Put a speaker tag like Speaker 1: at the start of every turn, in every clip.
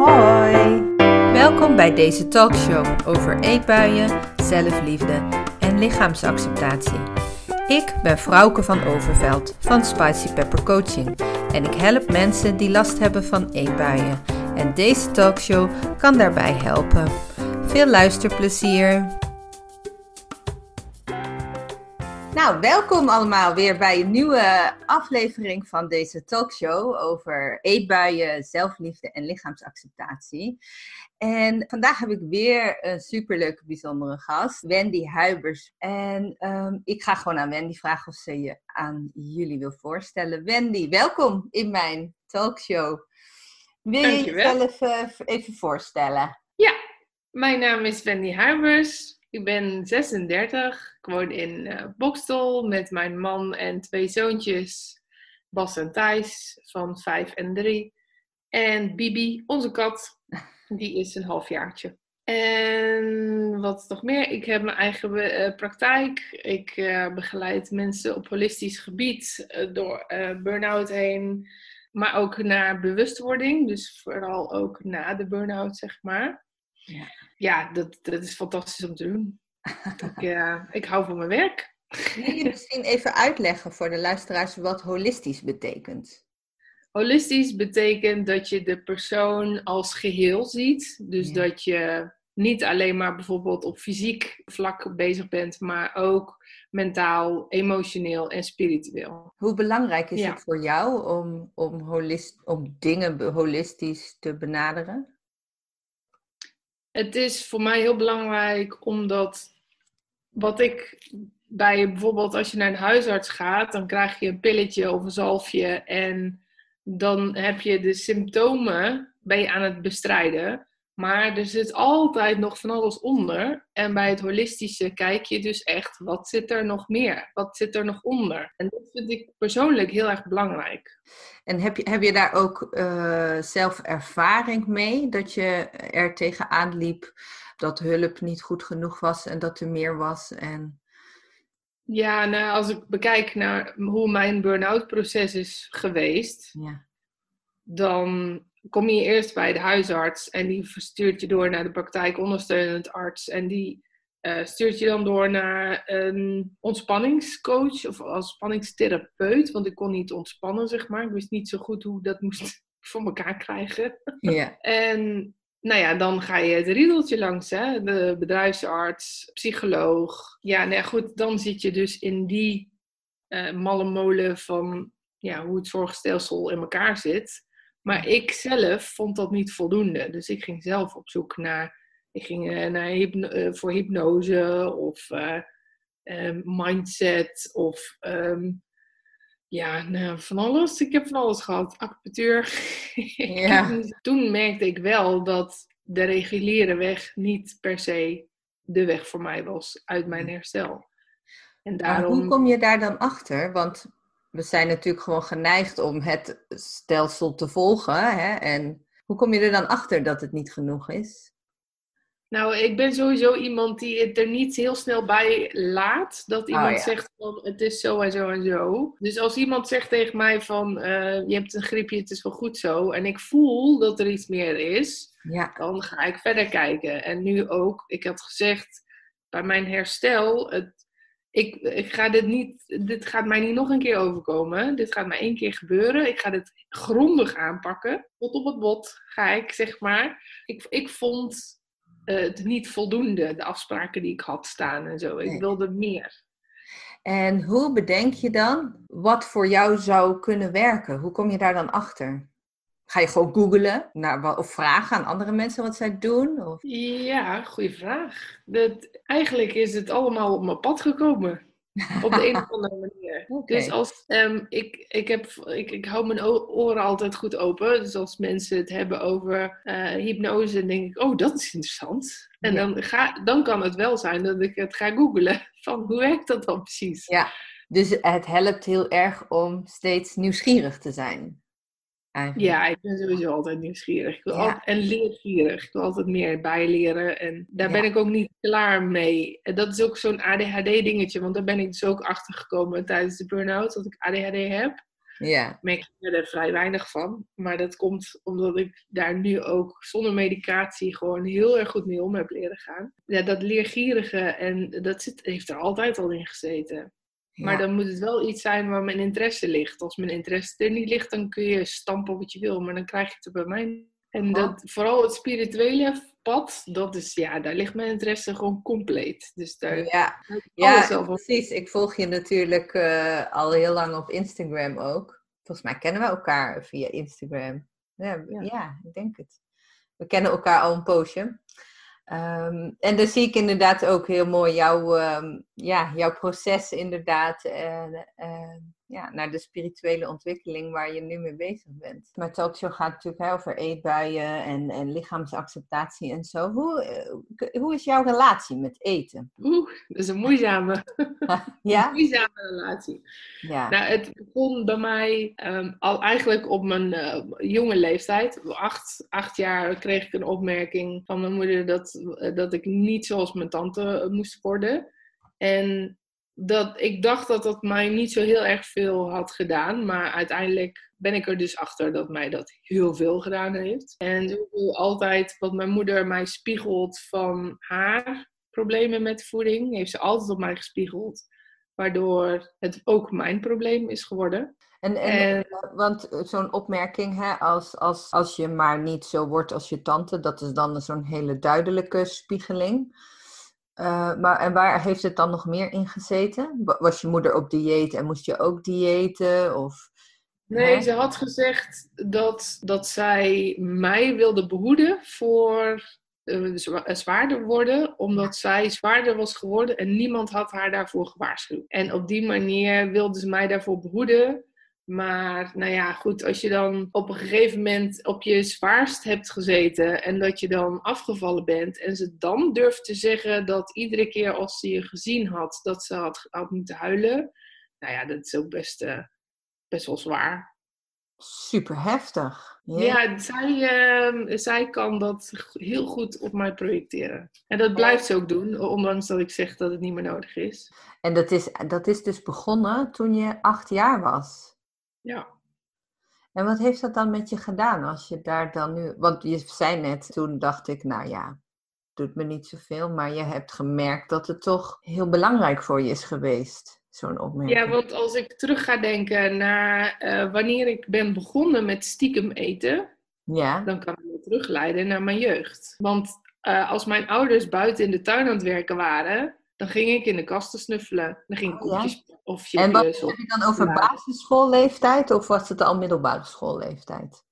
Speaker 1: Hoi! Welkom bij deze talkshow over eetbuien, zelfliefde en lichaamsacceptatie. Ik ben Frauke van Overveld van Spicy Pepper Coaching en ik help mensen die last hebben van eetbuien. En deze talkshow kan daarbij helpen. Veel luisterplezier! Nou, welkom allemaal weer bij een nieuwe aflevering van deze talkshow over eetbuien, zelfliefde en lichaamsacceptatie. En vandaag heb ik weer een superleuke, bijzondere gast, Wendy Huibers. En ehm, ik ga gewoon aan Wendy vragen of ze je aan jullie wil voorstellen. Wendy, welkom in mijn talkshow. Wil je jezelf uh, even voorstellen?
Speaker 2: Ja, mijn naam is Wendy Huibers. Ik ben 36. Ik woon in uh, Bokstel met mijn man en twee zoontjes. Bas en Thijs van 5 en 3. En Bibi, onze kat, die is een halfjaartje. En wat nog meer? Ik heb mijn eigen uh, praktijk. Ik uh, begeleid mensen op holistisch gebied door burn-out heen. Maar ook naar bewustwording. Dus vooral ook na de burn-out, zeg maar. Ja ja, dat, dat is fantastisch om te doen. ik, uh, ik hou van mijn werk.
Speaker 1: Wil je misschien even uitleggen voor de luisteraars wat holistisch betekent?
Speaker 2: Holistisch betekent dat je de persoon als geheel ziet. Dus dat je niet alleen maar bijvoorbeeld op fysiek vlak bezig bent, maar ook mentaal, emotioneel en spiritueel.
Speaker 1: Hoe belangrijk is het voor jou om, om, holist, om dingen holistisch te benaderen?
Speaker 2: Het is voor mij heel belangrijk omdat wat ik bij bijvoorbeeld als je naar een huisarts gaat, dan krijg je een pilletje of een zalfje en dan heb je de symptomen ben je aan het bestrijden. Maar er zit altijd nog van alles onder. En bij het holistische kijk je dus echt, wat zit er nog meer? Wat zit er nog onder? En dat vind ik persoonlijk heel erg belangrijk.
Speaker 1: En heb je, heb je daar ook uh, zelf ervaring mee? Dat je er tegenaan liep dat hulp niet goed genoeg was en dat er meer was? En...
Speaker 2: Ja, nou, als ik bekijk naar hoe mijn burn-out proces is geweest, ja. dan kom je eerst bij de huisarts en die stuurt je door naar de praktijk ondersteunend arts. En die uh, stuurt je dan door naar een ontspanningscoach of ontspanningstherapeut. Want ik kon niet ontspannen, zeg maar. Ik wist niet zo goed hoe ik dat moest voor elkaar krijgen. Ja. en nou ja, dan ga je het riedeltje langs, hè? de bedrijfsarts, psycholoog. Ja, nou ja, goed, dan zit je dus in die uh, malle molen van ja, hoe het zorgstelsel in elkaar zit. Maar ik zelf vond dat niet voldoende. Dus ik ging zelf op zoek naar, ik ging uh, naar hypno uh, voor hypnose of uh, mindset of um, ja, nou, van alles. Ik heb van alles gehad. Acupunctuur. Ja. Toen merkte ik wel dat de reguliere weg niet per se de weg voor mij was uit mijn herstel.
Speaker 1: En daarom... hoe kom je daar dan achter? Want we zijn natuurlijk gewoon geneigd om het stelsel te volgen. Hè? En hoe kom je er dan achter dat het niet genoeg is?
Speaker 2: Nou, ik ben sowieso iemand die het er niet heel snel bij laat. Dat oh, iemand zegt van het is zo en zo en zo. Dus als iemand zegt tegen mij van uh, je hebt een griepje, het is wel goed zo. En ik voel dat er iets meer is. Ja. Dan ga ik verder kijken. En nu ook, ik had gezegd bij mijn herstel, het, ik, ik ga dit niet, dit gaat mij niet nog een keer overkomen. Dit gaat maar één keer gebeuren. Ik ga dit grondig aanpakken. Bot op het bot ga ik, zeg maar. Ik, ik vond het niet voldoende, de afspraken die ik had staan en zo. Ik wilde meer.
Speaker 1: En hoe bedenk je dan wat voor jou zou kunnen werken? Hoe kom je daar dan achter? Ga je gewoon googlen naar, of vragen aan andere mensen wat zij doen? Of?
Speaker 2: Ja, goede vraag. Dat, eigenlijk is het allemaal op mijn pad gekomen. Op de een of andere manier. Dus als um, ik, ik, heb, ik, ik hou mijn oren altijd goed open. Dus als mensen het hebben over uh, hypnose, dan denk ik, oh, dat is interessant. En dan, ga, dan kan het wel zijn dat ik het ga googlen. Van hoe werkt dat dan precies?
Speaker 1: Ja, dus het helpt heel erg om steeds nieuwsgierig te zijn.
Speaker 2: Ja, ik ben sowieso altijd nieuwsgierig. Ik wil altijd, en leergierig. Ik wil altijd meer bijleren. En daar ben ik ook niet klaar mee. En dat is ook zo'n ADHD-dingetje. Want daar ben ik dus ook achter gekomen tijdens de burn-out. Dat ik ADHD heb.
Speaker 1: Ja.
Speaker 2: merk ik er vrij weinig van. Maar dat komt omdat ik daar nu ook zonder medicatie gewoon heel erg goed mee om heb leren gaan. Ja, dat leergierige en dat zit, heeft er altijd al in gezeten. Maar dan moet het wel iets zijn waar mijn interesse ligt. Als mijn interesse er niet ligt, dan kun je stampen wat je wil, maar dan krijg je het er bij mij. En dat, vooral het spirituele pad, dat is, ja, daar ligt mijn interesse gewoon compleet. Dus daar
Speaker 1: ja, ja precies. Ik volg je natuurlijk uh, al heel lang op Instagram ook. Volgens mij kennen we elkaar via Instagram. Ja, ja. ja ik denk het. We kennen elkaar al een poosje. Um, en dan zie ik inderdaad ook heel mooi jouw, um, ja, jouw proces inderdaad uh, uh, ja, naar de spirituele ontwikkeling waar je nu mee bezig bent. Maar talkshow gaat natuurlijk heel over eetbuien en, en lichaamsacceptatie en zo. Hoe, uh, hoe is jouw relatie met eten?
Speaker 2: Oeh, dat is een moeizame, ja? een moeizame relatie. Ja. Nou, het begon bij mij um, al eigenlijk op mijn uh, jonge leeftijd. Acht, acht jaar kreeg ik een opmerking van mijn moeder dat, dat ik niet zoals mijn tante moest worden. En dat ik dacht dat dat mij niet zo heel erg veel had gedaan. Maar uiteindelijk ben ik er dus achter dat mij dat heel veel gedaan heeft. En altijd wat mijn moeder mij spiegelt van haar problemen met voeding, heeft ze altijd op mij gespiegeld. Waardoor het ook mijn probleem is geworden.
Speaker 1: En, en, want zo'n opmerking, hè, als, als, als je maar niet zo wordt als je tante, dat is dan zo'n hele duidelijke spiegeling. Uh, maar en waar heeft het dan nog meer in gezeten? Was je moeder op dieet en moest je ook diëten? Of,
Speaker 2: nee, ze had gezegd dat, dat zij mij wilde behoeden voor uh, zwaarder worden, omdat zij zwaarder was geworden en niemand had haar daarvoor gewaarschuwd. En op die manier wilde ze mij daarvoor behoeden maar nou ja, goed, als je dan op een gegeven moment op je zwaarst hebt gezeten en dat je dan afgevallen bent en ze dan durft te zeggen dat iedere keer als ze je gezien had, dat ze had, had moeten huilen. Nou ja, dat is ook best, uh, best wel zwaar.
Speaker 1: Super heftig.
Speaker 2: Ja, zij, uh, zij kan dat heel goed op mij projecteren. En dat blijft ze ook doen, ondanks dat ik zeg dat het niet meer nodig is.
Speaker 1: En dat is, dat is dus begonnen toen je acht jaar was?
Speaker 2: Ja.
Speaker 1: En wat heeft dat dan met je gedaan als je daar dan nu... Want je zei net, toen dacht ik, nou ja, doet me niet zoveel. Maar je hebt gemerkt dat het toch heel belangrijk voor je is geweest, zo'n opmerking.
Speaker 2: Ja, want als ik terug ga denken naar uh, wanneer ik ben begonnen met stiekem eten... Ja. Dan kan ik me terugleiden naar mijn jeugd. Want uh, als mijn ouders buiten in de tuin aan het werken waren... Dan ging ik in de kasten snuffelen. Dan ging ik oh, koekjes of chipjes.
Speaker 1: En wat heb je dan over basisschoolleeftijd of was het al middelbare schoolleeftijd?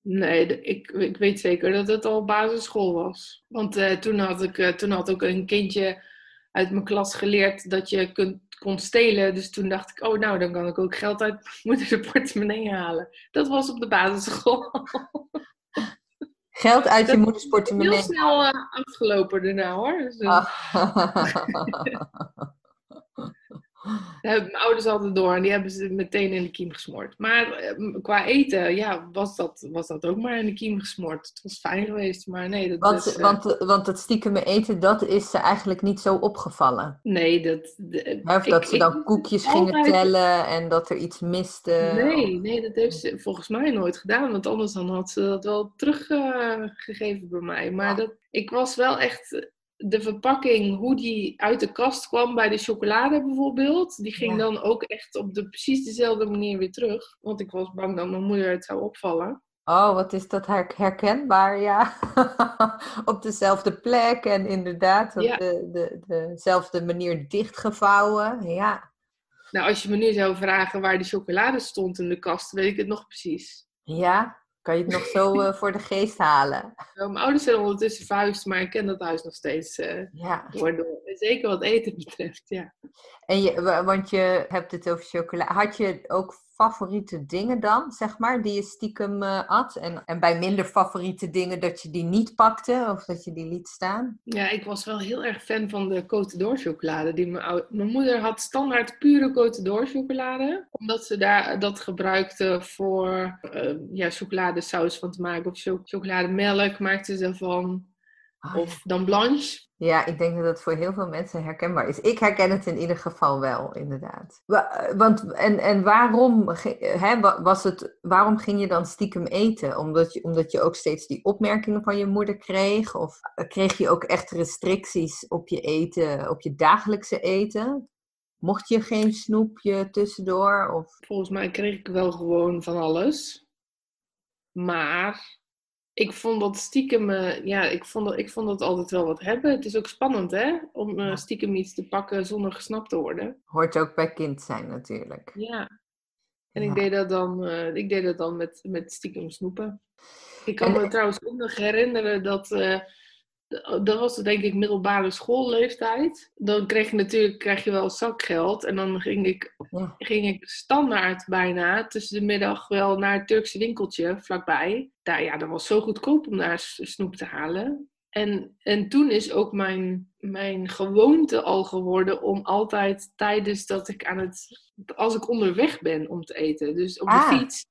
Speaker 2: Nee, ik, ik weet zeker dat het al basisschool was. Want uh, toen, had ik, uh, toen had ook een kindje uit mijn klas geleerd dat je kunt, kon stelen. Dus toen dacht ik, oh nou, dan kan ik ook geld uit moeder de portemonnee halen. Dat was op de basisschool.
Speaker 1: Geld uit je moeders portemonnee.
Speaker 2: Heel snel uh, afgelopen daarna hoor. Dus, uh... Hebben mijn ouders altijd door en die hebben ze meteen in de kiem gesmoord. Maar ehm, qua eten, ja, was dat, was dat ook maar in de kiem gesmoord. Het was fijn geweest, maar nee. Dat
Speaker 1: want, is, uh... want, want het stiekem eten, dat is ze eigenlijk niet zo opgevallen.
Speaker 2: Nee, dat...
Speaker 1: De, of dat ze dan koekjes gingen tellen en dat er iets miste.
Speaker 2: Nee, nee, dat heeft ze volgens mij nooit gedaan. Want anders dan had ze dat wel teruggegeven bij mij. Maar dat, ik was wel echt de verpakking, hoe die uit de kast kwam bij de chocolade bijvoorbeeld, die ging dan ook echt op de precies dezelfde manier weer terug. Want ik was bang dat mijn moeder het zou opvallen.
Speaker 1: Oh, wat is dat herkenbaar, ja. op dezelfde plek en inderdaad op de, de, dezelfde manier dichtgevouwen, ja.
Speaker 2: Nou, als je me nu zou vragen waar de chocolade stond in de kast, weet ik het nog precies.
Speaker 1: Ja, kan je het nog zo uh, voor de geest halen?
Speaker 2: Nou, mijn ouders zijn ondertussen verhuisd, maar ik ken dat huis nog steeds uh, ja. Zeker wat eten betreft, ja.
Speaker 1: En je, want je hebt het over chocola. Had je ook favoriete dingen dan, zeg maar, die je stiekem uh, at? En, en bij minder favoriete dingen dat je die niet pakte of dat je die liet staan?
Speaker 2: Ja, ik was wel heel erg fan van de Côte d'Or chocolade. Die mijn, mijn moeder had standaard pure Côte d'Or chocolade. Omdat ze daar dat gebruikte voor uh, ja, chocoladesaus van te maken. Of chocolademelk maakte ze ervan. Oh, of dan blanche.
Speaker 1: Ja, ik denk dat dat voor heel veel mensen herkenbaar is. Ik herken het in ieder geval wel, inderdaad. Want, en, en waarom, hè, was het, waarom ging je dan stiekem eten? Omdat je, omdat je ook steeds die opmerkingen van je moeder kreeg? Of kreeg je ook echt restricties op je eten, op je dagelijkse eten? Mocht je geen snoepje tussendoor? Of...
Speaker 2: Volgens mij kreeg ik wel gewoon van alles. Maar ik vond dat stiekem, uh, ja, ik vond, dat, ik vond dat altijd wel wat hebben. Het is ook spannend, hè? Om uh, stiekem iets te pakken zonder gesnapt te worden.
Speaker 1: Hoort ook bij kind zijn, natuurlijk.
Speaker 2: Ja. En ik deed dat dan, uh, ik deed dat dan met, met stiekem snoepen. Ik kan me trouwens ook nog herinneren dat dat was denk ik middelbare schoolleeftijd. Dan kreeg je natuurlijk krijg je wel zakgeld. En dan ging ik, ging ik standaard bijna tussen de middag wel naar het Turkse winkeltje vlakbij. Daar, ja, dat was zo goedkoop om daar snoep te halen. En, en toen is ook mijn, mijn gewoonte al geworden om altijd tijdens dat ik aan het, als ik onderweg ben om te eten, dus op de ah. fiets.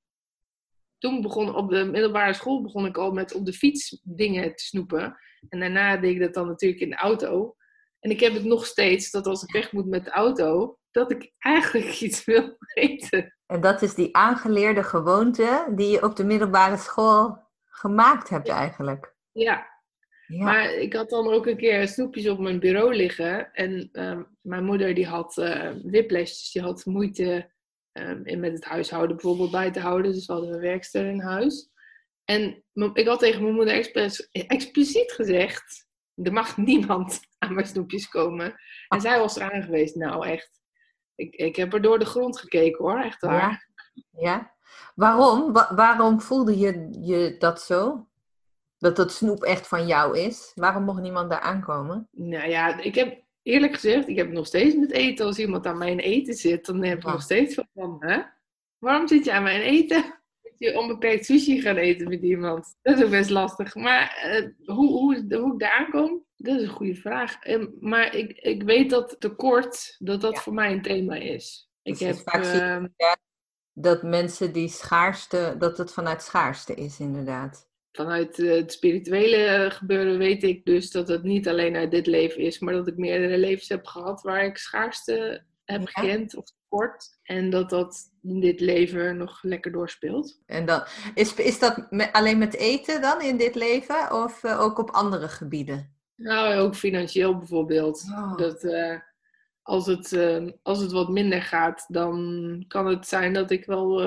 Speaker 2: Toen begon op de middelbare school begon ik al met op de fiets dingen te snoepen. En daarna deed ik dat dan natuurlijk in de auto. En ik heb het nog steeds dat als ik weg moet met de auto, dat ik eigenlijk iets wil eten.
Speaker 1: En dat is die aangeleerde gewoonte die je op de middelbare school gemaakt hebt eigenlijk.
Speaker 2: Ja. ja. Maar ik had dan ook een keer snoepjes op mijn bureau liggen. En ehm, mijn moeder die had uh, die had moeite um, met het huishouden bijvoorbeeld bij te houden. Dus we hadden een werkster in huis. En ik had tegen mijn moeder expliciet gezegd: er mag niemand aan mijn snoepjes komen. En zij was eraan geweest. Nou, echt. Ik, ik heb er door de grond gekeken hoor, echt waar.
Speaker 1: Ja. ja. Waarom? waarom voelde je, je dat zo? Dat dat snoep echt van jou is? Waarom mocht niemand daar aankomen?
Speaker 2: Nou ja, ik heb eerlijk gezegd, ik heb nog steeds met eten. Als iemand aan mijn eten zit, dan heb ik nog steeds van, hè? Waarom zit je aan mijn eten? je onbeperkt sushi gaan eten met iemand? Dat is ook best lastig. Maar uh, hoe, hoe, hoe ik daar aankom, dat is een goede vraag. maar ik, ik weet dat tekort, dat dat voor mij een thema is. Ik
Speaker 1: dus heb, vaak uh, dat mensen die schaarste, dat het vanuit schaarste is inderdaad.
Speaker 2: Vanuit eh, het spirituele gebeuren weet ik dus dat het niet alleen uit dit leven is, maar dat ik meerdere levens heb gehad waar ik schaarste heb gekend of tekort. En dat dat in dit leven nog lekker doorspeelt.
Speaker 1: En dan, is, is dat alleen met eten dan in dit leven of uh, ook op andere gebieden?
Speaker 2: Nou, ook financieel bijvoorbeeld. Oh. Dat, uh, als, het, uh, als het wat minder gaat, dan kan het zijn dat ik wel,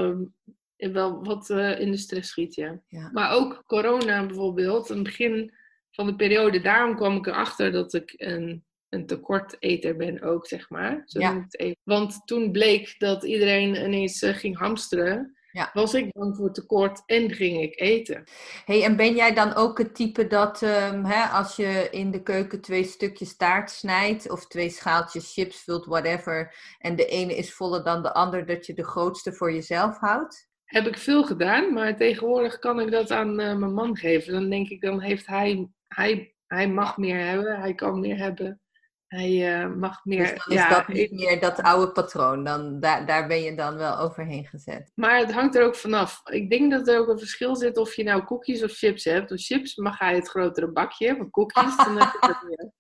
Speaker 2: wel wat in de stress schiet. Ja. ja. Maar ook corona bijvoorbeeld, aan het begin van de periode, daarom kwam ik erachter dat ik een een tekorteter ben ook, zeg maar. Zo ja. het even. Want toen bleek dat iedereen ineens uh, ging hamsteren. Ja. Was ik bang voor tekort en ging ik eten.
Speaker 1: Hey, en ben jij dan ook het type dat um, hè, als je in de keuken twee stukjes taart snijdt of twee schaaltjes chips vult, whatever, en de ene is voller dan de ander, dat je de grootste voor jezelf houdt?
Speaker 2: Heb ik veel gedaan, maar tegenwoordig kan ik dat aan uh, mijn man geven. Dan denk ik, dan heeft hij, hij, hij mag meer hebben, hij kan meer hebben. Hij uh, mag meer.
Speaker 1: Dus dan is dat niet meer dat oude patroon. Dan, daar, daar ben je dan wel overheen gezet.
Speaker 2: Maar het hangt er ook vanaf. Ik denk dat er ook een verschil zit of je nou koekjes of chips hebt. Door chips mag hij het grotere bakje, maar koekjes dan heb dat meer.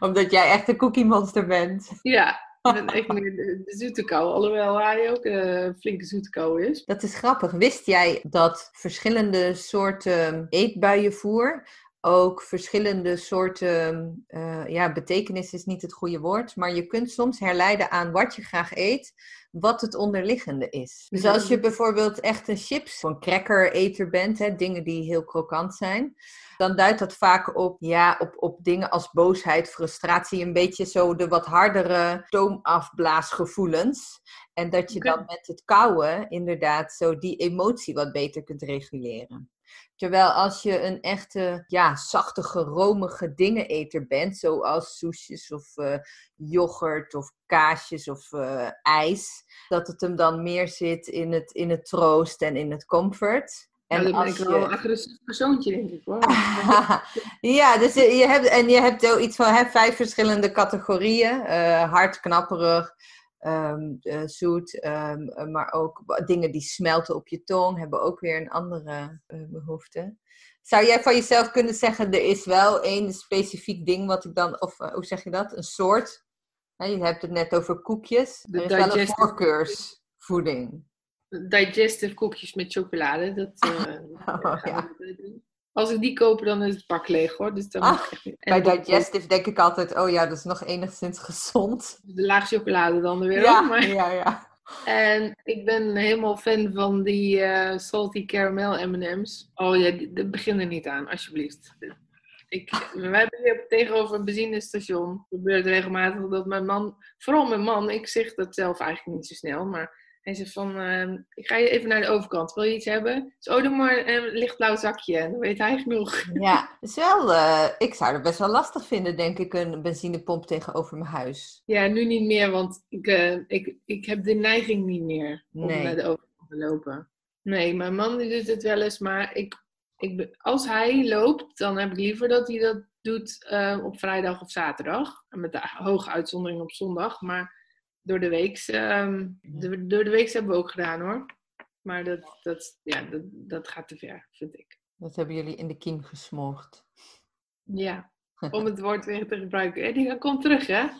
Speaker 1: Omdat jij echt een koekiemonster bent.
Speaker 2: Ja, ben echt meer de, zoete kou. Alhoewel hij ook een flinke zoete kou is.
Speaker 1: Dat is grappig. Wist jij dat verschillende soorten eetbuienvoer ook verschillende soorten, uh, ja, betekenis is niet het goede woord, maar je kunt soms herleiden aan wat je graag eet, wat het onderliggende is. Dus als je bijvoorbeeld echt een chips of een cracker-eter bent, hè, dingen die heel krokant zijn, dan duidt dat vaak op, ja, op, op dingen als boosheid, frustratie, een beetje zo de wat hardere toomafblaasgevoelens. En dat je dan met het kouwen inderdaad zo die emotie wat beter kunt reguleren. Terwijl als je een echte, ja, zachtige, romige dingeneter bent, zoals soesjes of uh, yoghurt of kaasjes of uh, ijs, dat het hem dan meer zit in het, in het troost en in het comfort.
Speaker 2: En ja, dan ben ik wel je... een agressief persoontje, denk ik. Wow.
Speaker 1: ja, dus je hebt, en je hebt zoiets van hè, vijf verschillende categorieën. Uh, hard, knapperig, um, zoet. Ehm, maar ook dingen die smelten op je tong hebben ook weer een andere behoefte. Zou jij van jezelf kunnen zeggen, er is wel één specifiek ding wat ik dan, of hoe zeg je dat, een soort? je hebt het net over koekjes. er is wel een voorkeursvoeding.
Speaker 2: Digestive koekjes met chocolade, dat, oh, ja. Als ik die koop, dan is het pak leeg hoor. Dus dan ah,
Speaker 1: bij digestive denk ik altijd, oh ja, dat is nog enigszins gezond.
Speaker 2: De laag chocolade dan weer.
Speaker 1: Ja, maar... ja, ja.
Speaker 2: En ik ben helemaal fan van die uh, salty caramel M&M's. Oh ja, begin er niet aan, alsjeblieft. Ik, wij hebben hier tegenover een benzinestation. Het gebeurt regelmatig dat mijn man, vooral mijn man, ik zeg dat zelf eigenlijk niet zo snel, maar hij zegt van, uh, ik ga je even naar de overkant. Wil je iets hebben? Zo, doe maar een lichtblauw zakje. En dan weet hij genoeg.
Speaker 1: Ja, is wel, uh, ik zou het best wel lastig vinden, denk ik, een benzinepomp tegenover mijn huis.
Speaker 2: Ja, nu niet meer, want ik, uh, ik, ik heb de neiging niet meer om naar de overkant te lopen. Nee, mijn man doet het wel eens, maar ik, ik, als hij loopt, dan heb ik liever dat hij dat doet uh, op vrijdag of zaterdag. Met de hoge uitzondering op zondag. Maar door de week, um, door de week hebben we ook gedaan hoor. Maar dat, dat, ja, dat, dat gaat te ver, vind ik.
Speaker 1: Dat hebben jullie in de kiem gesmoord.
Speaker 2: Ja, om het woord weer te gebruiken. Die komt terug, hè?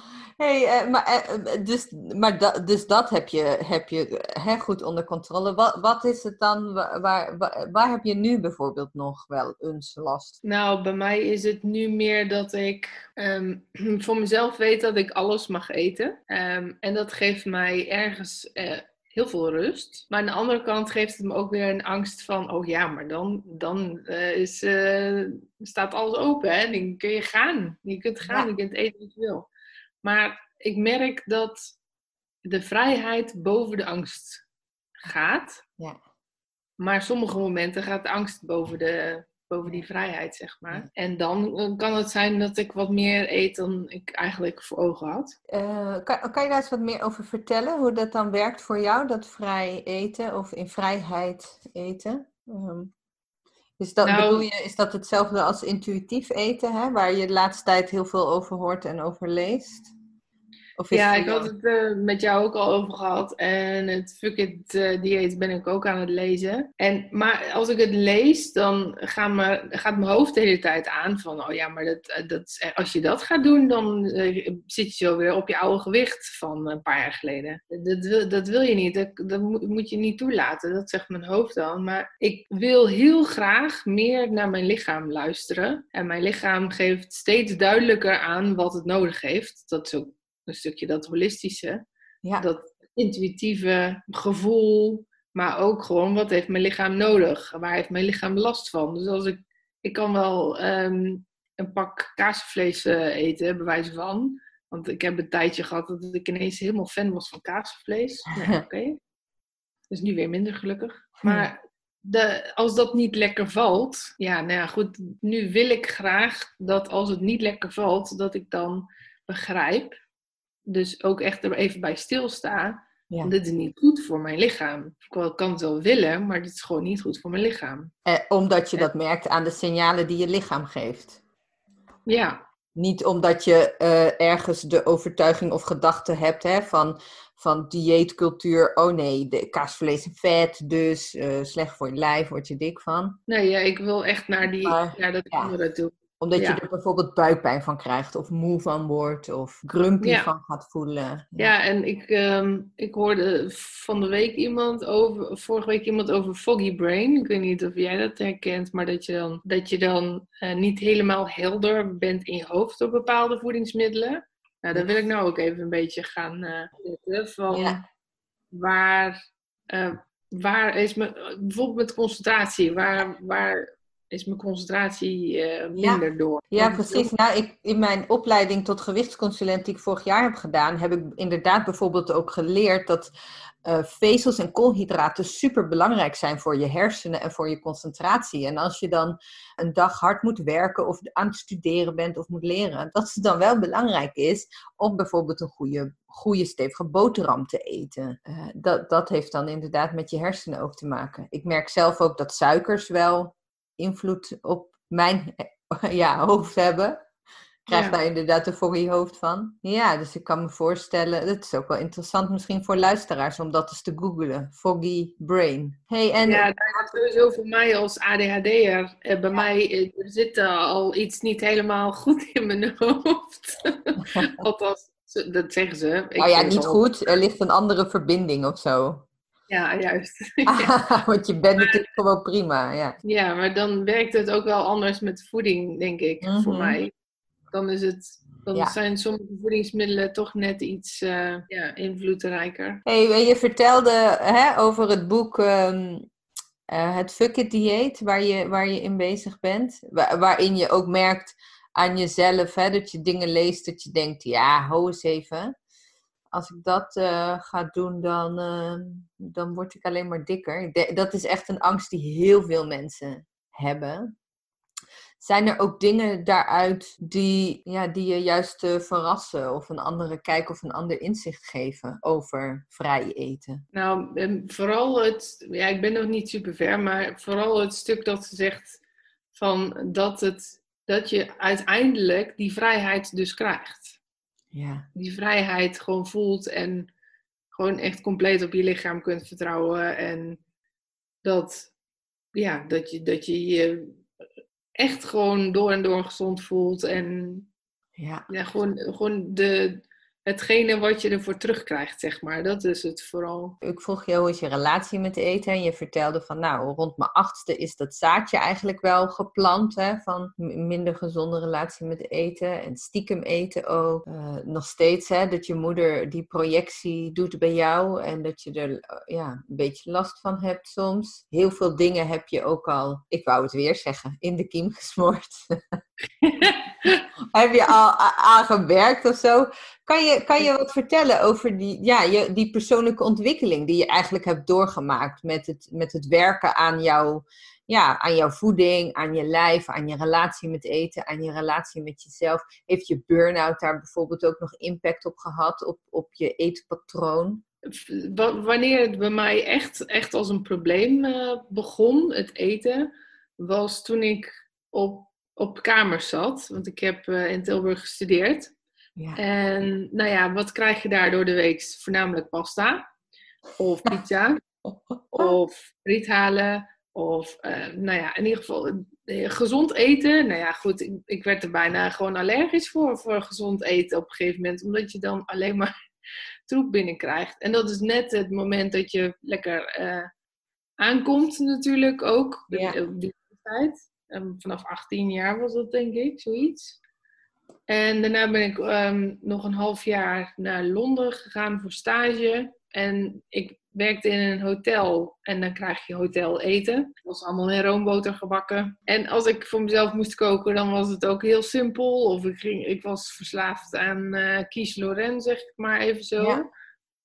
Speaker 1: hey, uh, maar, uh, dus, maar da, dus dat heb je, heb je hè, goed onder controle. Wat, wat is het dan, waar, waar, waar heb je nu bijvoorbeeld nog wel eens last?
Speaker 2: Nou, bij mij is het nu meer dat ik um, voor mezelf weet dat ik alles mag eten. Um, en dat geeft mij ergens uh, heel veel rust. Maar aan de andere kant geeft het me ook weer een angst van, oh ja, maar dan, dan uh, is, uh, staat alles open. Hè? Dan kun je gaan. Je kunt gaan, je kunt eten wat je wil. Maar ik merk dat de vrijheid boven de angst gaat. Ja. Maar sommige momenten gaat de angst boven, de, boven die vrijheid, zeg maar. En dan eh, kan het zijn dat ik wat meer eet dan ik eigenlijk voor ogen had.
Speaker 1: Uh, kan, kan je daar eens wat meer over vertellen? Hoe dat dan werkt voor jou, dat vrij eten of in vrijheid eten? Um, is dat, nou, bedoel je, is dat hetzelfde als intuïtief eten, hè? waar je de laatste tijd heel veel over hoort en over leest?
Speaker 2: Ja, ik had het uh, met jou ook al over gehad. En het Fuck It uh, dieet ben ik ook aan het lezen. En, maar als ik het lees, dan gaat, me, gaat mijn hoofd de hele tijd aan van... Oh ja, maar dat, eh, dat, als je dat gaat doen, dan zit je zo weer op je oude gewicht van een paar jaar geleden. Dat, wil, dat wil je niet. Dat, dat moet, moet je niet toelaten. Dat zegt mijn hoofd dan. Maar ik wil heel graag meer naar mijn lichaam luisteren. En mijn lichaam geeft steeds duidelijker aan wat het nodig heeft. Dat is ook een stukje dat holistische, ja. dat intuïtieve gevoel, maar ook gewoon wat heeft mijn lichaam nodig? Waar heeft mijn lichaam last van? Dus als ik, ik kan wel ehm, een pak kaasvlees uh, eten, bij wijze van. Want ik heb een tijdje gehad dat ik ineens helemaal fan was van kaasvlees. Oké. Okay. Dus nu weer minder gelukkig. Maar de, als dat niet lekker valt, ja, nou ja, goed. Nu wil ik graag dat als het niet lekker valt, dat ik dan begrijp dus ook echt er even bij stilsta. Ja. Dit is niet goed voor mijn lichaam. Ik kan het wel willen, maar dit is gewoon niet goed voor mijn lichaam.
Speaker 1: Eh, omdat je dat merkt aan de signalen die je lichaam geeft.
Speaker 2: Ja.
Speaker 1: Niet omdat je uh, ergens de overtuiging of gedachte hebt hè, van, van dieetcultuur. Oh nee, de kaasvlees en vet, dus uh, slecht voor je lijf, word je dik van.
Speaker 2: Nee, ja, ik wil echt naar, die, maar, naar dat ja. andere toe
Speaker 1: omdat je er bijvoorbeeld buikpijn van krijgt, of moe van wordt, of grumpy van gaat voelen.
Speaker 2: Ja, ja en ik, um, ik hoorde van de week iemand over, vorige week iemand over foggy brain. Ik weet niet of jij dat herkent, maar dat je dan, dat je dan uh, niet helemaal helder bent in je hoofd door bepaalde voedingsmiddelen. Nou, daar wil ik nou ook even een beetje gaan uh, zitten. Van waar, uh, waar is me, bijvoorbeeld met concentratie, waar, waar is mijn concentratie uh, minder door.
Speaker 1: Ja, precies. Nou, ik, in mijn opleiding tot gewichtsconsulent die ik vorig jaar heb gedaan, heb ik inderdaad bijvoorbeeld ook geleerd dat uh, vezels en koolhydraten super belangrijk zijn voor je hersenen en voor je concentratie. En als je dan een dag hard moet werken of aan het studeren bent of moet leren, dat het dan wel belangrijk is om bijvoorbeeld een goede, goede stevige boterham te eten. Uh, dat, dat heeft dan inderdaad met je hersenen ook te maken. Ik merk zelf ook dat suikers wel invloed op mijn ja, hoofd hebben. krijg daar inderdaad een foggy hoofd van. Ja, dus ik kan me voorstellen, dat is ook wel interessant misschien voor luisteraars om dat eens te googlen. Foggy brain.
Speaker 2: Hey, en... Ja, dat is sowieso voor mij als ADHD'er. Eh, bij mij eh, er zit al iets niet helemaal goed in mijn hoofd. Althans, dat zeggen ze.
Speaker 1: Ik nou ja, niet goed. Er ligt een andere verbinding of zo.
Speaker 2: Ja, juist.
Speaker 1: Want je bent natuurlijk gewoon prima, ja.
Speaker 2: Ja, maar dan werkt het ook wel anders met voeding, denk ik, voor mhm. mij. Dan, is het, dan zijn sommige voedingsmiddelen toch net iets uh, ja, invloedrijker.
Speaker 1: Hey, je vertelde hè, over het boek um, uh, Het Fuck It Dieet, waar je, waar je in bezig bent. waarin je ook merkt aan jezelf, hè, dat je dingen leest dat je denkt, ja, hou eens even als ik dat uh, ga doen, dan, uh, dan word ik alleen maar dikker. dat is echt een angst die heel veel mensen hebben. Zijn er ook dingen daaruit die, ja, die je juist uh, verrassen of een andere kijk of een ander inzicht geven over vrij eten?
Speaker 2: Nou, ehm, vooral het, ja, ik ben nog niet super ver, maar vooral het stuk dat ze zegt van dat, het, dat je uiteindelijk die vrijheid dus krijgt ja. die vrijheid gewoon voelt en gewoon echt compleet op je lichaam kunt vertrouwen. En dat, ja, dat, je, dat je je echt gewoon door en door gezond voelt. En ja. Ja, gewoon, gewoon de, hetgene wat je ervoor terugkrijgt, zeg maar. Dat is het vooral.
Speaker 1: Ik vroeg je hoe is je relatie met eten en je vertelde van nou, rond mijn achtste is dat zaadje eigenlijk wel geplant hè, van minder gezonde relatie met eten en stiekem eten ook. Uh, nog steeds hè, dat je moeder die projectie doet bij jou en dat je er uh, ja, een beetje last van hebt soms. Heel veel dingen heb je ook al, ik wou het weer zeggen, in de kiem gesmoord. heb je al aangewerkt of zo? Kan je, kan je wat vertellen over die, ja, je, die persoonlijke ontwikkeling die je eigenlijk hebt doorgemaakt met het, met het werken aan, jou, ja, aan jouw voeding, aan je lijf, aan je relatie met eten, aan je relatie met jezelf? Heeft je burn-out daar bijvoorbeeld ook nog impact op gehad, op, op je eetpatroon?
Speaker 2: Wanneer het bij mij echt, echt als een probleem uh, begon, het eten, was toen ik op, op kamers zat. Want ik heb uh, in Tilburg gestudeerd. Ja. En nou ja, wat krijg je daar door de week? Voornamelijk pasta of pizza of riethalen of uh, nou ja, in ieder geval uh, gezond eten. Nou ja, goed, ik, ik, werd er bijna gewoon allergisch voor, voor gezond eten op een gegeven moment. Omdat je dan alleen maar troep binnenkrijgt. En dat is net het moment dat je lekker uh, aankomt natuurlijk ook. Ja. Die tijd. Um, vanaf 18 jaar was dat denk ik, zoiets. En daarna ben ik um, nog een half jaar naar Londen gegaan voor stage. En ik werkte in een hotel en dan krijg je hotel eten. Het was allemaal in roomboter gebakken. En als ik voor mezelf moest koken, dan was het ook heel simpel. Of ik, ging, ik was verslaafd aan uh, Quiche Lorraine, zeg ik maar even zo. Ja.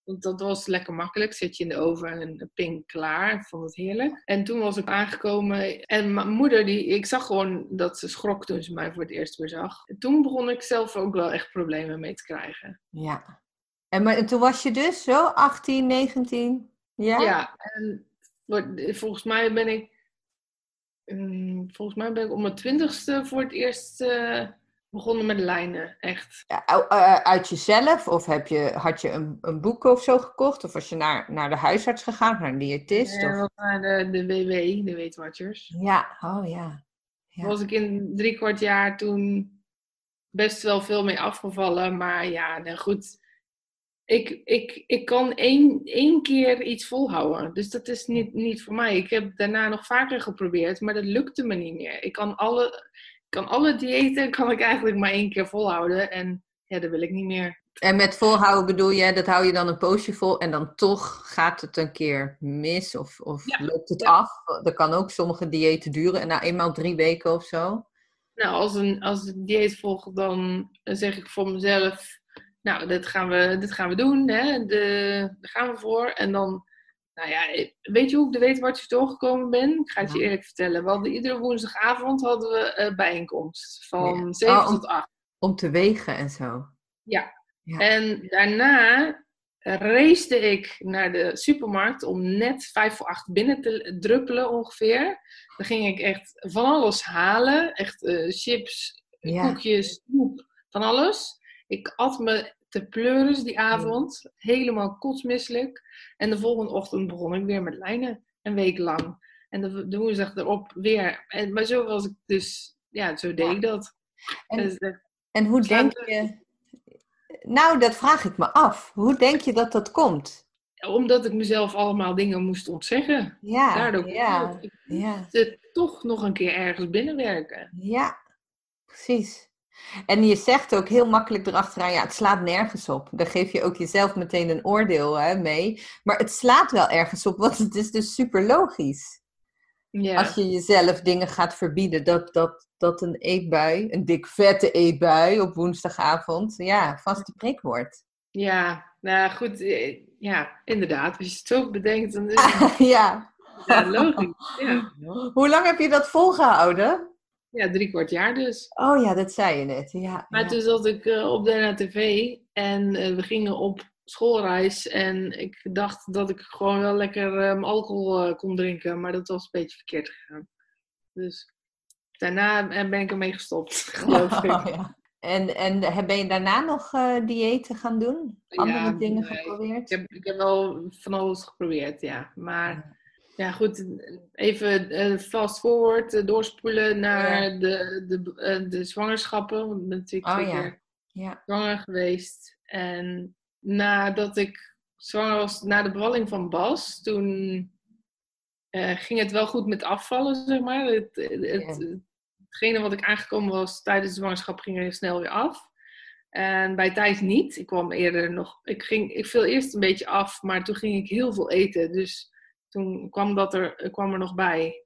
Speaker 2: Want dat was lekker makkelijk. Zet je in de oven en ping klaar. Ik vond het heerlijk. En toen was ik aangekomen. En mijn moeder, die, ik zag gewoon dat ze schrok toen ze mij voor het eerst weer zag. En toen begon ik zelf ook wel echt problemen mee te krijgen.
Speaker 1: Ja. En, maar, toen was je dus zo 18, 19? Ja.
Speaker 2: Ja. En volgens mij ben ik... Mm, volgens mij ben ik om mijn twintigste voor het eerst... Uh, begonnen met lijnen, echt.
Speaker 1: Ja, uh, uit jezelf? Of heb je, had je een, een boek of zo gekocht? Of was je naar, naar de huisarts gegaan, naar een diëtist?
Speaker 2: Ja,
Speaker 1: of?
Speaker 2: naar de, de WW, de Weight Watchers.
Speaker 1: Ja, oh ja.
Speaker 2: ja. Was ik in drie kwart jaar toen best wel veel mee afgevallen. Maar ja, nou goed. Ik, ik, ik kan één, één keer iets volhouden. Dus dat is niet, niet voor mij. Ik heb daarna nog vaker geprobeerd, maar dat lukte me niet meer. Ik kan alle kan alle diëten kan ik eigenlijk maar één keer volhouden. En ja, dat wil ik niet meer.
Speaker 1: En met volhouden bedoel je, dat hou je dan een poosje vol en dan toch gaat het een keer mis of, of loopt het af? Dat kan ook sommige diëten duren en na eenmaal drie weken of zo.
Speaker 2: Nou, als een, als een dieet volgt, dan zeg ik voor mezelf, nou, dit gaan we, dit gaan we doen, hè? De, daar gaan we voor. En dan nou ja, weet je hoe ik de weetwatjes doorgekomen ben? Ik ga het je eerlijk vertellen. We hadden iedere woensdagavond hadden we uh, bijeenkomst van ja. 7
Speaker 1: oh,
Speaker 2: tot 8.
Speaker 1: Om te wegen en zo.
Speaker 2: Ja. ja. En daarna race ik naar de supermarkt om net 5 voor 8 binnen te druppelen ongeveer. Dan ging ik echt van alles halen. Echt uh, chips, koekjes, snoep, van alles. Ik at me te pleuris die avond. Helemaal kotsmisselijk. En de volgende ochtend begon ik weer met lijnen. Een week lang. En de, de woensdag erop weer. En, maar zo was ik dus... Ja, zo deed ik dat.
Speaker 1: En, dus, en hoe denk je... Nou, dat vraag ik me af. Hoe denk je dat dat komt?
Speaker 2: Omdat ik mezelf allemaal dingen moest ontzeggen.
Speaker 1: Ja, Daardoor ja,
Speaker 2: ik ja. het toch nog een keer ergens binnenwerken.
Speaker 1: Ja, precies. En je zegt ook heel makkelijk erachteraan, ja, het slaat nergens op. Dan geef je ook jezelf meteen een oordeel hè, mee. Maar het slaat wel ergens op, want het is dus super logisch. Ja. Als je jezelf dingen gaat verbieden, dat, dat, dat een eetbui, een dik vette eetbui op woensdagavond, ja, vaste prik wordt.
Speaker 2: Ja, nou goed, eh, ja, inderdaad. Als je het zo bedenkt, dan is het...
Speaker 1: ja.
Speaker 2: ja, logisch. Ja.
Speaker 1: Hoe lang heb je dat volgehouden?
Speaker 2: Ja, drie kwart jaar dus.
Speaker 1: Oh ja, dat zei je net. Ja,
Speaker 2: maar toen zat ik uh, op de TV en uh, we gingen op schoolreis. En ik dacht dat ik gewoon wel lekker um, alcohol uh, kon drinken. Maar dat was een beetje verkeerd gegaan. Dus daarna ben ik ermee gestopt, geloof ik. Oh, ja.
Speaker 1: En, en ben je daarna nog uh, diëten gaan doen? Andere dingen geprobeerd?
Speaker 2: Ik heb, ik heb wel van alles geprobeerd, ja. Maar ja, goed, even uh, fast forward, uh, doorspoelen naar de, de, de zwangerschappen. Ik ben natuurlijk oh, twee keer ja. zwanger geweest. En nadat ik zwanger was, na de bevalling van Bas, toen ging het wel goed met afvallen, zeg maar. Het, het, hetgene wat ik aangekomen was tijdens de zwangerschap ging er snel weer af. En bij Thijs niet. Ik kwam eerder nog. Ik, ging, ik viel eerst een beetje af, maar toen ging ik heel veel eten. Dus toen kwam, dat er, kwam er nog bij.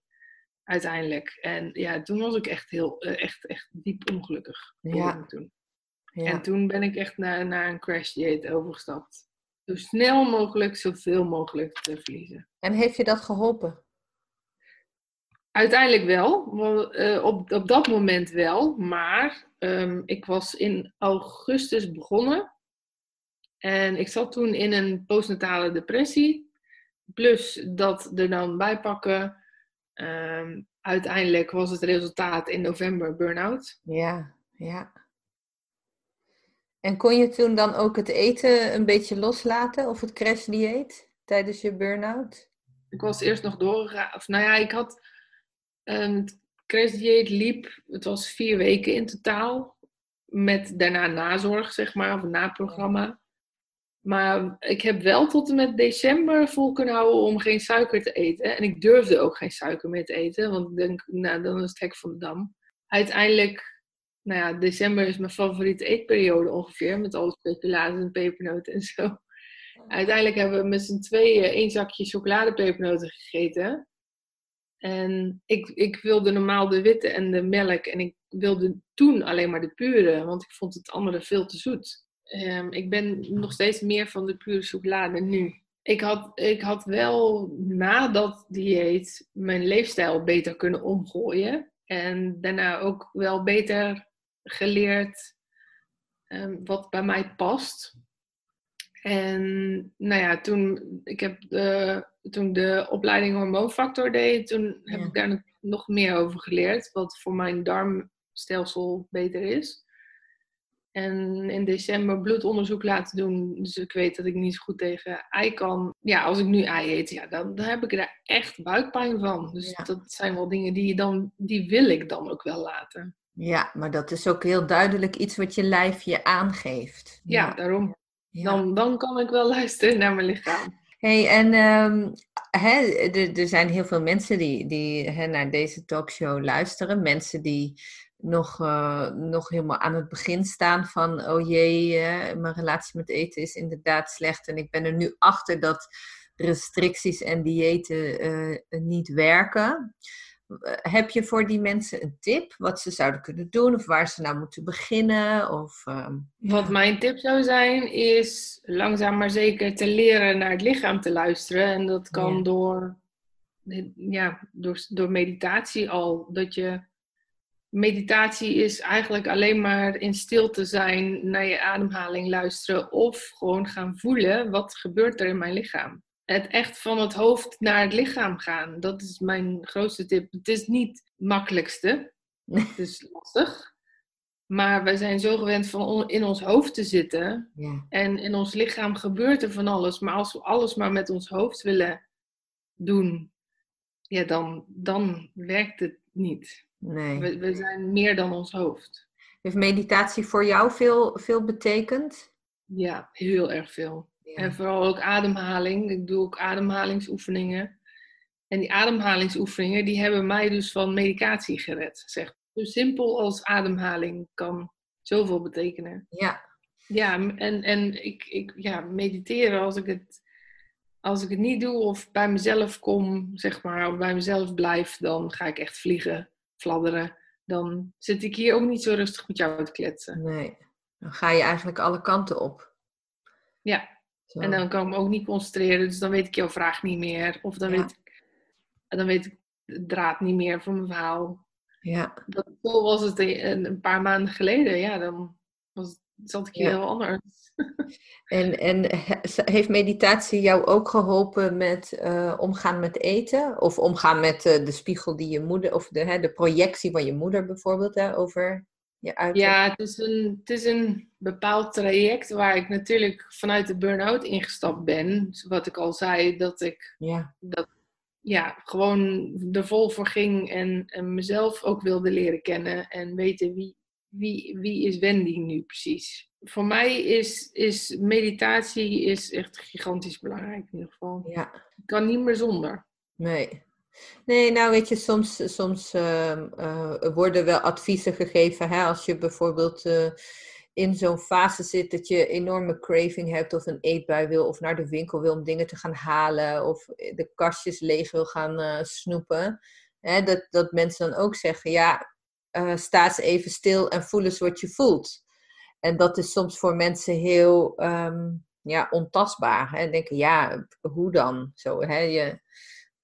Speaker 2: Uiteindelijk. En ja, toen was ik echt heel, eh, echt, echt diep ongelukkig. Ja. Toen. ja. En toen ben ik echt naar, naar een crash dieet overgestapt. Zo snel mogelijk, zoveel mogelijk te verliezen.
Speaker 1: En heeft je dat geholpen?
Speaker 2: Uiteindelijk wel, uh, op, op dat moment wel, maar um, ik was in augustus begonnen en ik zat toen in een postnatale depressie, plus dat er dan bijpakken. Um, uiteindelijk was het resultaat in november burn-out.
Speaker 1: Ja, ja. En kon je toen dan ook het eten een beetje loslaten of het crashdieet tijdens je burn-out?
Speaker 2: Ik was eerst nog doorgegaan, of nou ja, ik had Um, het crashdieet liep, het was vier weken in totaal. Met daarna nazorg, zeg maar, of een naprogramma. Maar ik heb wel tot en met december vol kunnen houden om geen suiker te eten. En ik durfde ook geen suiker meer te eten, want ik denk, nou, dan is het hek van de dam. Uiteindelijk, nou ja, december is mijn favoriete eetperiode ongeveer, met alle speculaties en pepernoten en zo. Uiteindelijk hebben we met z'n tweeën één zakje chocoladepepernoten gegeten. En ik, ik wilde normaal de witte en de melk. En ik wilde toen alleen maar de pure, want ik vond het andere veel te zoet. Um, ik ben nog steeds meer van de pure chocolade nu. Ik had, ik had wel na dat dieet mijn leefstijl beter kunnen omgooien. En daarna ook wel beter geleerd um, wat bij mij past. En nou ja, toen ik heb de, toen de opleiding hormoonfactor deed, toen heb ik daar nog meer over geleerd. Wat voor mijn darmstelsel beter is. En in december bloedonderzoek laten doen. Dus ik weet dat ik niet zo goed tegen ei kan. Ja, als ik nu ei eet, ja, dan, dan heb ik er echt buikpijn van. Dus dat zijn wel dingen die, je dan, die wil ik dan ook wel laten.
Speaker 1: Ja, maar dat is ook heel duidelijk iets wat je lijf je aangeeft.
Speaker 2: Ja, daarom. Dan, dan kan ik wel luisteren naar mijn lichaam.
Speaker 1: hey, en um, er zijn heel veel mensen die, die naar deze talkshow luisteren. Mensen die nog, uh, nog helemaal aan het begin staan van... oh jee, mijn relatie met eten is inderdaad slecht. En ik ben er nu achter dat restricties en diëten uh, niet werken. Eh, heb je voor die mensen een tip wat ze zouden kunnen doen of waar ze nou moeten beginnen? Of,
Speaker 2: ehm, Wat mijn tip zou zijn is langzaam maar zeker te leren naar het lichaam te luisteren. En dat kan door, ja, door, door meditatie al. Dat je, meditatie is eigenlijk alleen maar in stilte zijn, naar je ademhaling luisteren of gewoon gaan voelen wat gebeurt er in mijn lichaam het echt van het hoofd naar het lichaam gaan. Dat is mijn grootste tip. Het is niet het makkelijkste. Het is lastig. Maar we zijn zo gewend van in ons hoofd te zitten.
Speaker 1: Ja.
Speaker 2: En in ons lichaam gebeurt er van alles. Maar als we alles maar met ons hoofd willen doen, ja, dan, dan werkt het niet.
Speaker 1: Nee.
Speaker 2: We, we zijn meer dan ons hoofd.
Speaker 1: Heeft meditatie voor jou veel, veel betekend?
Speaker 2: Ja, heel erg veel. En vooral ook ademhaling. Ik doe ook ademhalingsoefeningen. En die ademhalingsoefeningen, die hebben mij dus van medicatie gered. Zeg. Zo simpel als ademhaling kan zoveel betekenen.
Speaker 1: Ja.
Speaker 2: Ja, en, en ik, ik ja, mediteren als ik, het, als ik het niet doe of bij mezelf kom, zeg maar, of bij mezelf blijf, dan ga ik echt vliegen, fladderen. Dan zit ik hier ook niet zo rustig met jou te kletsen.
Speaker 1: Nee, dan ga je eigenlijk alle kanten op.
Speaker 2: Ja, en dan kan ik me ook niet concentreren, dus dan weet ik jouw vraag niet meer. Of dan, weet, ik, dan weet ik de draad niet meer van mijn verhaal.
Speaker 1: Ja.
Speaker 2: Dat, zo was het een, een, paar maanden geleden. Ja, dan was, zat ik hier heel anders.
Speaker 1: En, en heeft meditatie jou ook geholpen met uh, omgaan met eten? Of omgaan met uh, de spiegel die je moeder, of de, hè, de projectie van je moeder bijvoorbeeld hè, over je uiterlijk?
Speaker 2: Ja, het is, een, het is een bepaald traject waar ik natuurlijk vanuit de burn-out ingestapt ben. Wat ik al zei, dat ik
Speaker 1: ja.
Speaker 2: dat, ja, gewoon er vol voor ging en, en mezelf ook wilde leren kennen en weten wie, wie, wie is Wendy nu precies. Voor mij is, is meditatie is echt gigantisch belangrijk in ieder geval.
Speaker 1: Ja.
Speaker 2: Ik kan niet meer zonder.
Speaker 1: Nee. Nee, nou weet je, soms, soms uh, uh, worden wel adviezen gegeven. Hè, als je bijvoorbeeld uh, in zo'n fase zit dat je enorme craving hebt of een eetbui wil of naar de winkel wil om dingen te gaan halen of de kastjes leeg wil gaan snoepen. Hè, dat, dat mensen dan ook zeggen, ja, sta eens even stil en voel eens wat je voelt. En dat is soms voor mensen heel um, ja, ontastbaar. Hè? Denken, ja, hoe dan? Zo, hè? Je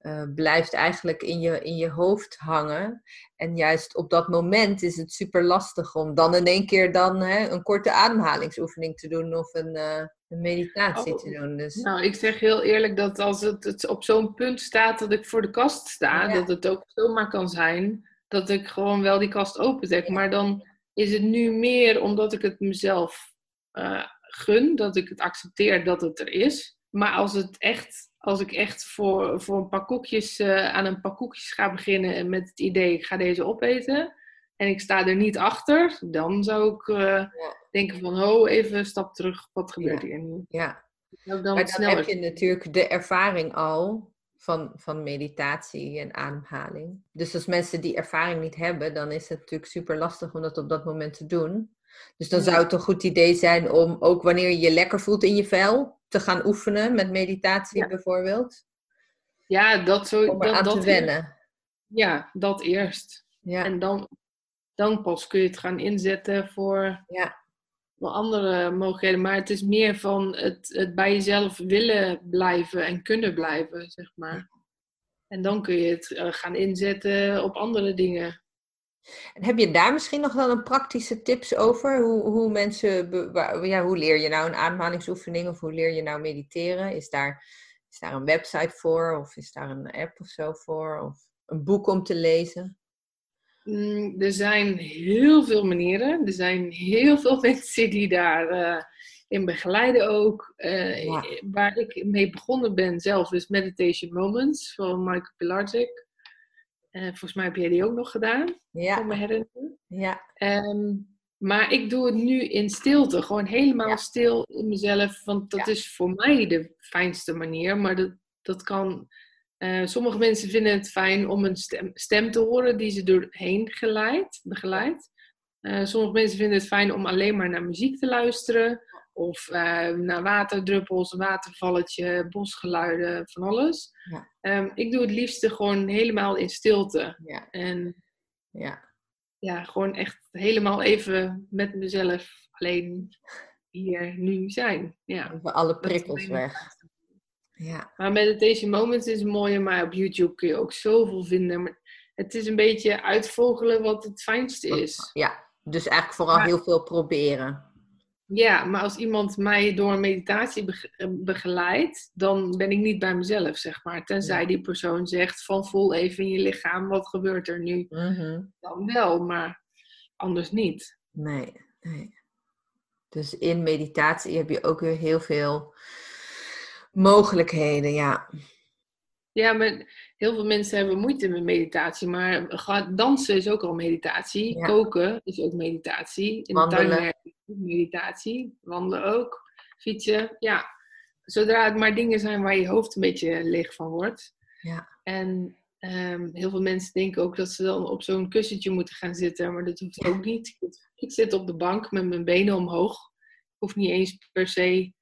Speaker 1: uh, blijft eigenlijk in je, in je hoofd hangen. En juist op dat moment is het super lastig om dan in één keer dan, hè, een korte ademhalingsoefening te doen of een, uh, een meditatie
Speaker 2: oh.
Speaker 1: te doen. Dus...
Speaker 2: Nou, ik zeg heel eerlijk dat als het, het op zo'n punt staat dat ik voor de kast sta,
Speaker 1: Ja.
Speaker 2: dat het ook zomaar kan zijn dat ik gewoon wel die kast openzet. Maar dan is het nu meer omdat ik het mezelf eh, gun, dat ik het accepteer dat het er is. Maar als, het echt, als ik echt voor, voor een paar koekjes eh, aan een paar koekjes ga beginnen en met het idee ik ga deze opeten en ik sta er niet achter, dan zou ik eh, denken van ho, even een stap terug, wat gebeurt
Speaker 1: Ja.
Speaker 2: hier nu?
Speaker 1: Ja,
Speaker 2: Dan,
Speaker 1: maar dan
Speaker 2: sneller.
Speaker 1: heb je natuurlijk de ervaring al van, van meditatie en ademhaling. Dus als mensen die ervaring niet hebben, dan is het natuurlijk super lastig om dat op dat moment te doen. Dus dan zou het een goed idee zijn om ook wanneer je je lekker voelt in je vel, te gaan oefenen met meditatie
Speaker 2: Ja.
Speaker 1: bijvoorbeeld.
Speaker 2: Ja, dat zo.
Speaker 1: Om
Speaker 2: dat,
Speaker 1: eraan
Speaker 2: dat
Speaker 1: te wennen.
Speaker 2: Ja, dat eerst.
Speaker 1: Ja,
Speaker 2: En dan, dan pas kun je het gaan inzetten voor,
Speaker 1: ja,
Speaker 2: voor andere mogelijkheden. Maar het is meer van het, het bij jezelf willen blijven en kunnen blijven, zeg maar. En dan kun je het eh, gaan inzetten op andere dingen.
Speaker 1: En heb je daar misschien nog wel een praktische tips over? Hoe, hoe mensen, ja, hoe leer je nou een ademhalingsoefening of hoe leer je nou mediteren? Is daar, is daar een website voor of is daar een app of zo voor? Of een boek om te lezen?
Speaker 2: Mm, er zijn heel veel manieren. Er zijn heel veel mensen die daar eh, in begeleiden ook. Eh,
Speaker 1: Ja.
Speaker 2: Waar ik mee begonnen ben zelf is Meditation Moments van Michael Pilarczyk. Eh, volgens mij heb jij die ook nog gedaan, voor
Speaker 1: Ja,
Speaker 2: me herinneren.
Speaker 1: ja,
Speaker 2: Ehm, maar ik doe het nu in stilte, gewoon helemaal
Speaker 1: Ja.
Speaker 2: stil in mezelf. Want dat
Speaker 1: Ja.
Speaker 2: is voor mij de fijnste manier. Maar dat, dat kan. Eh, sommige mensen vinden het fijn om een stem, stem te horen die ze doorheen geleid, begeleidt. Eh, sommige mensen vinden het fijn om alleen maar naar muziek te luisteren. Of eh, naar waterdruppels, watervalletje, bosgeluiden, van alles.
Speaker 1: Ja.
Speaker 2: Ehm, ik doe het liefste gewoon helemaal in stilte.
Speaker 1: ja,
Speaker 2: En
Speaker 1: ja.
Speaker 2: ja, gewoon echt helemaal even met mezelf alleen hier nu zijn. Ja.
Speaker 1: Even alle prikkels weg. Ja,
Speaker 2: Maar Meditation Moments is een mooie, maar op YouTube kun je ook zoveel vinden. Maar het is een beetje uitvogelen wat het fijnste is.
Speaker 1: ja. dus eigenlijk vooral
Speaker 2: Maar-
Speaker 1: heel veel proberen.
Speaker 2: Ja, maar als iemand mij door een meditatie eh, begeleidt, dan ben ik niet bij mezelf, zeg maar. Tenzij
Speaker 1: Ja.
Speaker 2: die persoon zegt van voel even in je lichaam, wat gebeurt er nu?
Speaker 1: Mhm.
Speaker 2: Dan wel, maar anders niet.
Speaker 1: Nee, nee. Dus in meditatie heb je ook weer heel veel mogelijkheden, ja.
Speaker 2: Ja, maar heel veel mensen hebben moeite met meditatie. Maar dansen is ook al meditatie. Koken is ook meditatie. In Wandelen. de tuin meditatie. Wandelen ook. Fietsen. Ja, zodra het maar dingen zijn waar je hoofd een beetje leeg van wordt.
Speaker 1: Ja.
Speaker 2: En ehm, heel veel mensen denken ook dat ze dan op zo'n kussentje moeten gaan zitten. Maar dat hoeft ook niet. Ik zit op de bank met mijn benen omhoog. Ik hoef niet eens per se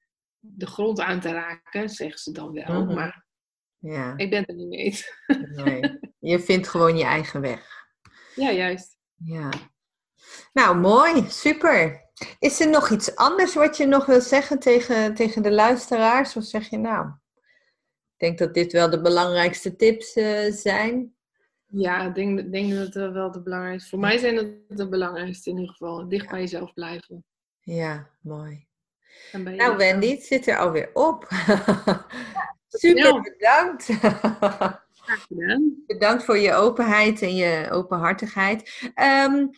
Speaker 2: de grond aan te raken, zeggen ze dan wel. Mhm. Maar ja. ik ben het er niet mee eens.
Speaker 1: Nee. Je vindt gewoon je eigen weg.
Speaker 2: Ja, juist.
Speaker 1: Ja. Nou, mooi. Super. Is er nog iets anders wat je nog wil zeggen tegen, tegen de luisteraars? Of zeg je nou? Ik denk dat dit wel de belangrijkste tips uh, zijn.
Speaker 2: Ja, ik denk, denk dat het wel de belangrijkste. Voor mij zijn het de belangrijkste in ieder geval. Dicht bij jezelf blijven.
Speaker 1: Ja, mooi. Nou, Wendy, het zit er alweer op. Super bedankt. Bedankt voor je openheid en je openhartigheid. Um,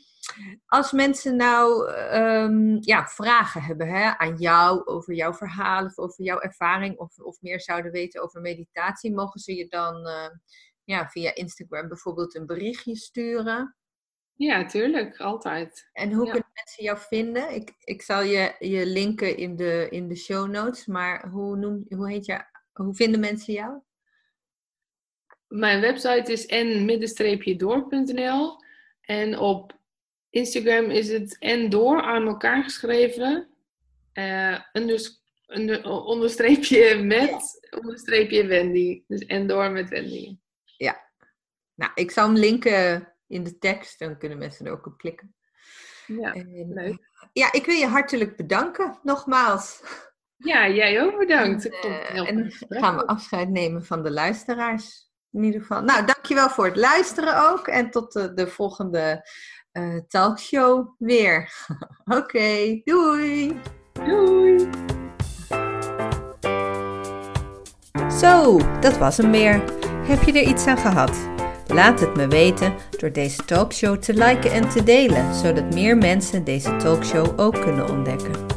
Speaker 1: als mensen nou um, ja, vragen hebben hè, aan jou over jouw verhaal of over jouw ervaring of, of meer zouden weten over meditatie, mogen ze je dan uh, ja, via Instagram bijvoorbeeld een berichtje sturen?
Speaker 2: Ja, tuurlijk, altijd.
Speaker 1: En hoe kunnen mensen jou vinden? Ik, ik zal je, je linken in de, in de show notes, maar hoe, noem, hoe, heet je, hoe vinden mensen jou?
Speaker 2: Mijn website is n-door.nl en op Instagram is het en door aan elkaar geschreven. Uh, onder, onderstreepje met, onderstreepje Wendy. Dus en door met Wendy.
Speaker 1: Ja. Nou, ik zal hem linken in de tekst. Dan kunnen mensen er ook op klikken.
Speaker 2: Ja, leuk.
Speaker 1: Ja, ik wil je hartelijk bedanken, nogmaals.
Speaker 2: Ja, jij ook bedankt.
Speaker 1: En, en gaan we afscheid nemen van de luisteraars. In ieder geval. Nou, dankjewel voor het luisteren ook. En tot de, de volgende uh, talkshow weer. Oké, doei!
Speaker 2: Doei!
Speaker 1: Zo, dat was hem weer. Heb je er iets aan gehad? Laat het me weten door deze talkshow te liken en te delen, zodat meer mensen deze talkshow ook kunnen ontdekken.